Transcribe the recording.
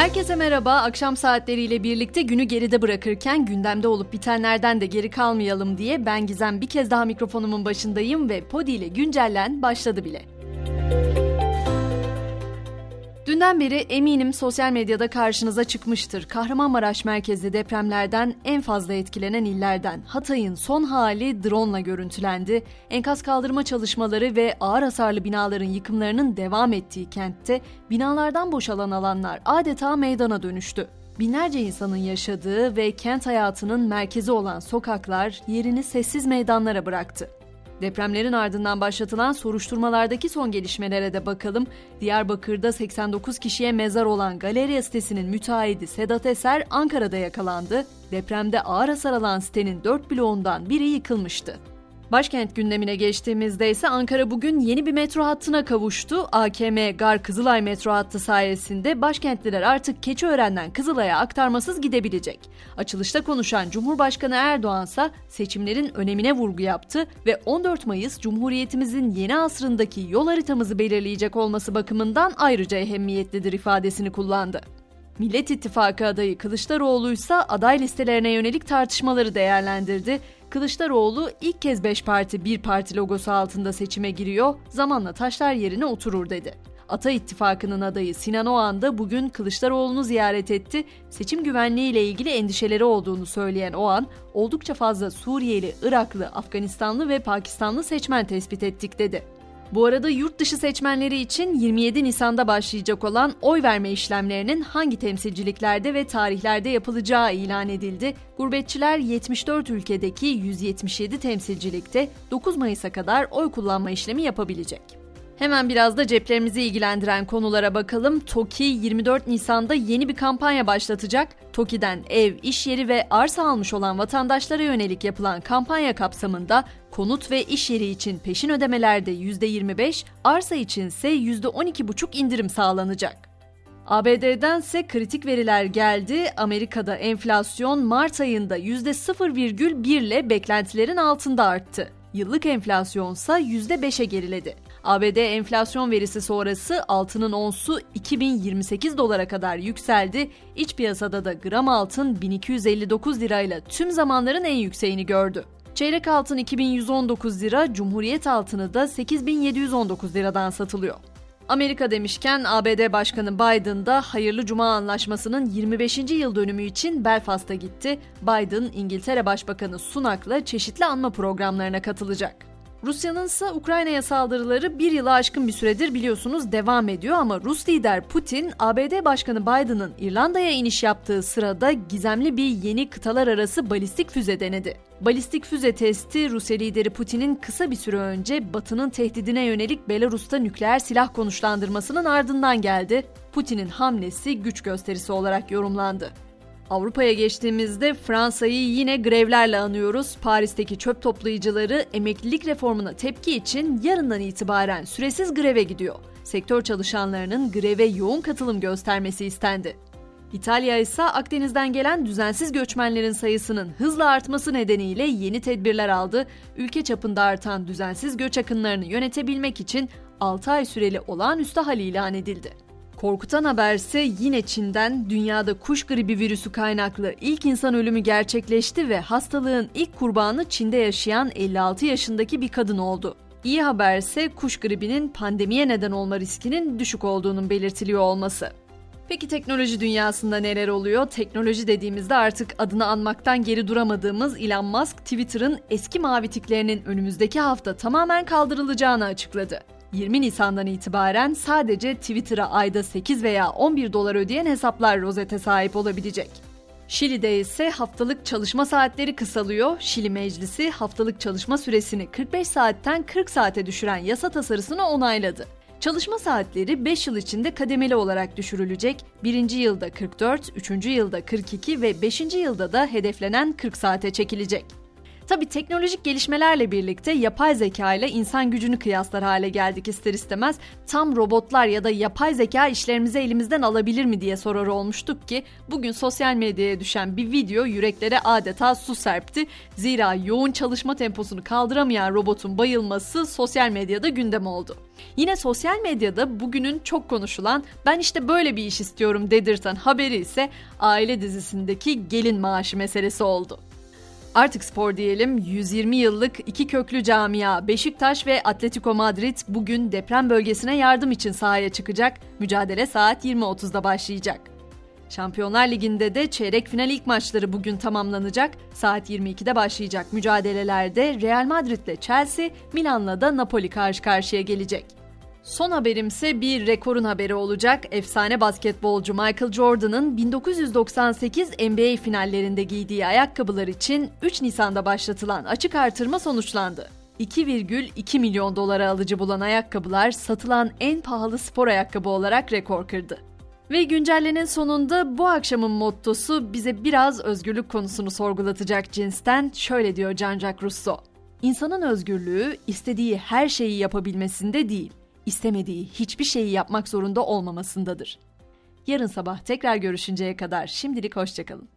Herkese merhaba. Akşam saatleriyle birlikte günü geride bırakırken gündemde olup bitenlerden de geri kalmayalım diye ben Gizem bir kez daha mikrofonumun başındayım ve Podi ile güncellen başladı bile. Dünden beri eminim sosyal medyada karşınıza çıkmıştır. Kahramanmaraş merkezli depremlerden en fazla etkilenen illerden Hatay'ın son hali drone görüntülendi. Enkaz kaldırma çalışmaları ve ağır hasarlı binaların yıkımlarının devam ettiği kentte binalardan boşalan alanlar adeta meydana dönüştü. Binlerce insanın yaşadığı ve kent hayatının merkezi olan sokaklar yerini sessiz meydanlara bıraktı. Depremlerin ardından başlatılan soruşturmalardaki son gelişmelere de bakalım. Diyarbakır'da 89 kişiye mezar olan Galerya sitesinin müteahhidi Sedat Eser Ankara'da yakalandı. Depremde ağır hasar alan sitenin 4 bloğundan biri yıkılmıştı. Başkent gündemine geçtiğimizde ise Ankara bugün yeni bir metro hattına kavuştu. AKM Gar Kızılay metro hattı sayesinde başkentliler artık Keçiören'den Kızılay'a aktarmasız gidebilecek. Açılışta konuşan Cumhurbaşkanı Erdoğan ise seçimlerin önemine vurgu yaptı ve 14 Mayıs Cumhuriyetimizin yeni asrındaki yol haritamızı belirleyecek olması bakımından ayrıca ehemmiyetlidir ifadesini kullandı. Millet İttifakı adayı Kılıçdaroğlu ise aday listelerine yönelik tartışmaları değerlendirdi. Kılıçdaroğlu ilk kez 5 parti bir parti logosu altında seçime giriyor, zamanla taşlar yerine oturur dedi. Ata İttifakı'nın adayı Sinan Oğan da bugün Kılıçdaroğlu'nu ziyaret etti. Seçim güvenliği ile ilgili endişeleri olduğunu söyleyen Oğan, oldukça fazla Suriyeli, Iraklı, Afganistanlı ve Pakistanlı seçmen tespit ettik dedi. Bu arada yurt dışı seçmenleri için 27 Nisan'da başlayacak olan oy verme işlemlerinin hangi temsilciliklerde ve tarihlerde yapılacağı ilan edildi. Gurbetçiler 74 ülkedeki 177 temsilcilikte 9 Mayıs'a kadar oy kullanma işlemi yapabilecek. Hemen biraz da ceplerimizi ilgilendiren konulara bakalım. TOKİ 24 Nisan'da yeni bir kampanya başlatacak. TOKİ'den ev, iş yeri ve arsa almış olan vatandaşlara yönelik yapılan kampanya kapsamında konut ve iş yeri için peşin ödemelerde %25, arsa için ise %12,5 indirim sağlanacak. ABD'den ise kritik veriler geldi. Amerika'da enflasyon Mart ayında %0,1 ile beklentilerin altında arttı. Yıllık enflasyonsa %5'e geriledi. ABD enflasyon verisi sonrası altının onsu 2028 dolara kadar yükseldi. İç piyasada da gram altın 1259 lirayla tüm zamanların en yükseğini gördü. Çeyrek altın 2119 lira, Cumhuriyet altını da 8719 liradan satılıyor. Amerika demişken ABD Başkanı Biden da hayırlı cuma anlaşmasının 25. yıl dönümü için Belfast'a gitti. Biden İngiltere Başbakanı Sunak'la çeşitli anma programlarına katılacak. Rusya'nın ise Ukrayna'ya saldırıları bir yılı aşkın bir süredir biliyorsunuz devam ediyor ama Rus lider Putin, ABD Başkanı Biden'ın İrlanda'ya iniş yaptığı sırada gizemli bir yeni kıtalar arası balistik füze denedi. Balistik füze testi Rusya lideri Putin'in kısa bir süre önce Batı'nın tehdidine yönelik Belarus'ta nükleer silah konuşlandırmasının ardından geldi. Putin'in hamlesi güç gösterisi olarak yorumlandı. Avrupa'ya geçtiğimizde Fransa'yı yine grevlerle anıyoruz. Paris'teki çöp toplayıcıları emeklilik reformuna tepki için yarından itibaren süresiz greve gidiyor. Sektör çalışanlarının greve yoğun katılım göstermesi istendi. İtalya ise Akdeniz'den gelen düzensiz göçmenlerin sayısının hızla artması nedeniyle yeni tedbirler aldı. Ülke çapında artan düzensiz göç akınlarını yönetebilmek için 6 ay süreli olağanüstü hal ilan edildi. Korkutan haberse yine Çin'den dünyada kuş gribi virüsü kaynaklı ilk insan ölümü gerçekleşti ve hastalığın ilk kurbanı Çin'de yaşayan 56 yaşındaki bir kadın oldu. İyi haberse kuş gribinin pandemiye neden olma riskinin düşük olduğunun belirtiliyor olması. Peki teknoloji dünyasında neler oluyor? Teknoloji dediğimizde artık adını anmaktan geri duramadığımız Elon Musk, Twitter'ın eski mavi tiklerinin önümüzdeki hafta tamamen kaldırılacağını açıkladı. 20 Nisan'dan itibaren sadece Twitter'a ayda 8 veya 11 dolar ödeyen hesaplar rozete sahip olabilecek. Şili'de ise haftalık çalışma saatleri kısalıyor. Şili Meclisi haftalık çalışma süresini 45 saatten 40 saate düşüren yasa tasarısını onayladı. Çalışma saatleri 5 yıl içinde kademeli olarak düşürülecek. 1. yılda 44, 3. yılda 42 ve 5. yılda da hedeflenen 40 saate çekilecek. Tabi teknolojik gelişmelerle birlikte yapay zeka ile insan gücünü kıyaslar hale geldik ister istemez. Tam robotlar ya da yapay zeka işlerimizi elimizden alabilir mi diye sorar olmuştuk ki bugün sosyal medyaya düşen bir video yüreklere adeta su serpti. Zira yoğun çalışma temposunu kaldıramayan robotun bayılması sosyal medyada gündem oldu. Yine sosyal medyada bugünün çok konuşulan ben işte böyle bir iş istiyorum dedirten haberi ise aile dizisindeki gelin maaşı meselesi oldu. Artık spor diyelim 120 yıllık iki köklü camia Beşiktaş ve Atletico Madrid bugün deprem bölgesine yardım için sahaya çıkacak. Mücadele saat 20.30'da başlayacak. Şampiyonlar Ligi'nde de çeyrek final ilk maçları bugün tamamlanacak. Saat 22'de başlayacak mücadelelerde Real Madrid ile Chelsea, Milan'la da Napoli karşı karşıya gelecek. Son haberimse bir rekorun haberi olacak. Efsane basketbolcu Michael Jordan'ın 1998 NBA finallerinde giydiği ayakkabılar için 3 Nisan'da başlatılan açık artırma sonuçlandı. 2,2 milyon dolara alıcı bulan ayakkabılar satılan en pahalı spor ayakkabı olarak rekor kırdı. Ve güncellenin sonunda bu akşamın mottosu bize biraz özgürlük konusunu sorgulatacak cinsten şöyle diyor Jean-Jacques Rousseau. İnsanın özgürlüğü istediği her şeyi yapabilmesinde değil, istemediği hiçbir şeyi yapmak zorunda olmamasındadır. Yarın sabah tekrar görüşünceye kadar şimdilik hoşçakalın.